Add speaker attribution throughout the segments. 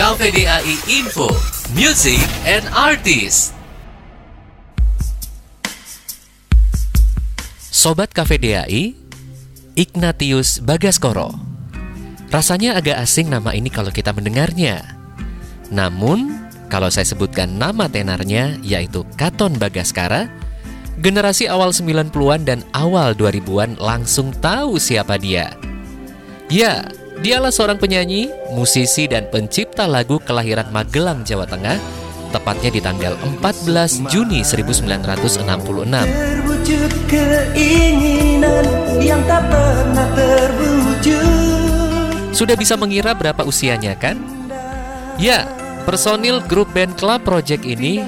Speaker 1: KVDAI Info, Music and Artist. Sobat KVDAI, Ignatius Bagaskoro. Rasanya agak asing nama ini kalau kita mendengarnya. Namun, kalau saya sebutkan nama tenarnya yaitu Katon Bagaskara, generasi awal 90-an dan awal 2000-an langsung tahu siapa dia. Ya, dialah seorang penyanyi, musisi dan pencipta lagu kelahiran Magelang, Jawa Tengah, tepatnya di tanggal 14 Juni 1966. Terwujud keinginan yang tak pernah terwujud. Sudah bisa mengira berapa usianya kan? Ya, Personil grup band Club Project ini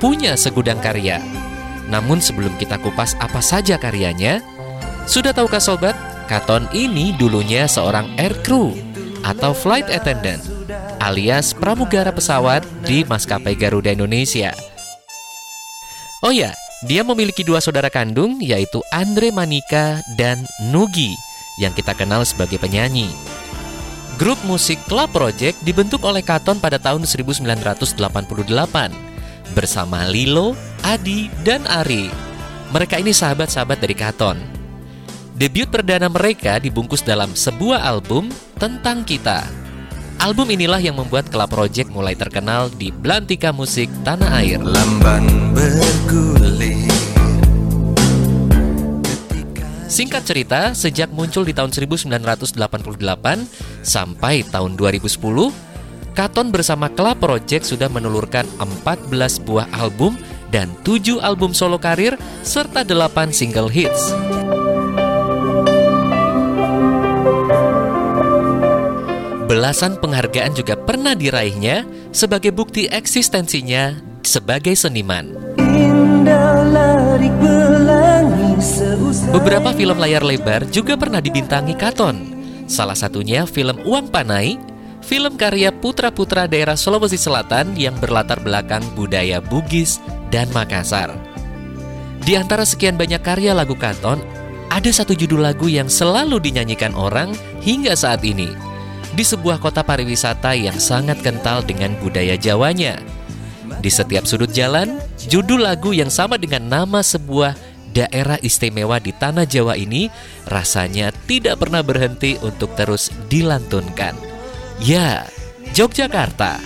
Speaker 1: punya segudang karya. Namun sebelum kita kupas apa saja karyanya, sudah tahukah sobat, Katon ini dulunya seorang air crew atau flight attendant alias pramugara pesawat di maskapai Garuda Indonesia. Oh ya, dia memiliki dua saudara kandung yaitu Andre Manika dan Nugi yang kita kenal sebagai penyanyi. Grup musik Club Project dibentuk oleh Katon pada tahun 1988 bersama Lilo, Adi, dan Ari. Mereka ini sahabat-sahabat dari Katon. Debut perdana mereka dibungkus dalam sebuah album tentang kita. Album inilah yang membuat Club Project mulai terkenal di belantika musik tanah air. Lamban Singkat cerita, sejak muncul di tahun 1988 sampai tahun 2010, Katon bersama Club Project sudah menelurkan 14 buah album dan 7 album solo karir serta 8 single hits. Belasan penghargaan juga pernah diraihnya sebagai bukti eksistensinya sebagai seniman. Beberapa film layar lebar juga pernah dibintangi Katon. Salah satunya film Uang Panai, film karya putra-putra daerah Sulawesi Selatan yang berlatar belakang budaya Bugis dan Makassar. Di antara sekian banyak karya lagu Katon, ada satu judul lagu yang selalu dinyanyikan orang hingga saat ini. Di sebuah kota pariwisata yang sangat kental dengan budaya Jawanya. Di setiap sudut jalan, judul lagu yang sama dengan nama sebuah daerah istimewa di tanah Jawa ini rasanya tidak pernah berhenti untuk terus dilantunkan. Ya, Yogyakarta.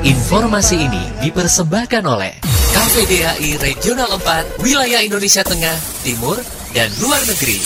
Speaker 1: Informasi ini dipersembahkan oleh KPDHI Regional 4 Wilayah Indonesia Tengah, Timur, dan Luar Negeri.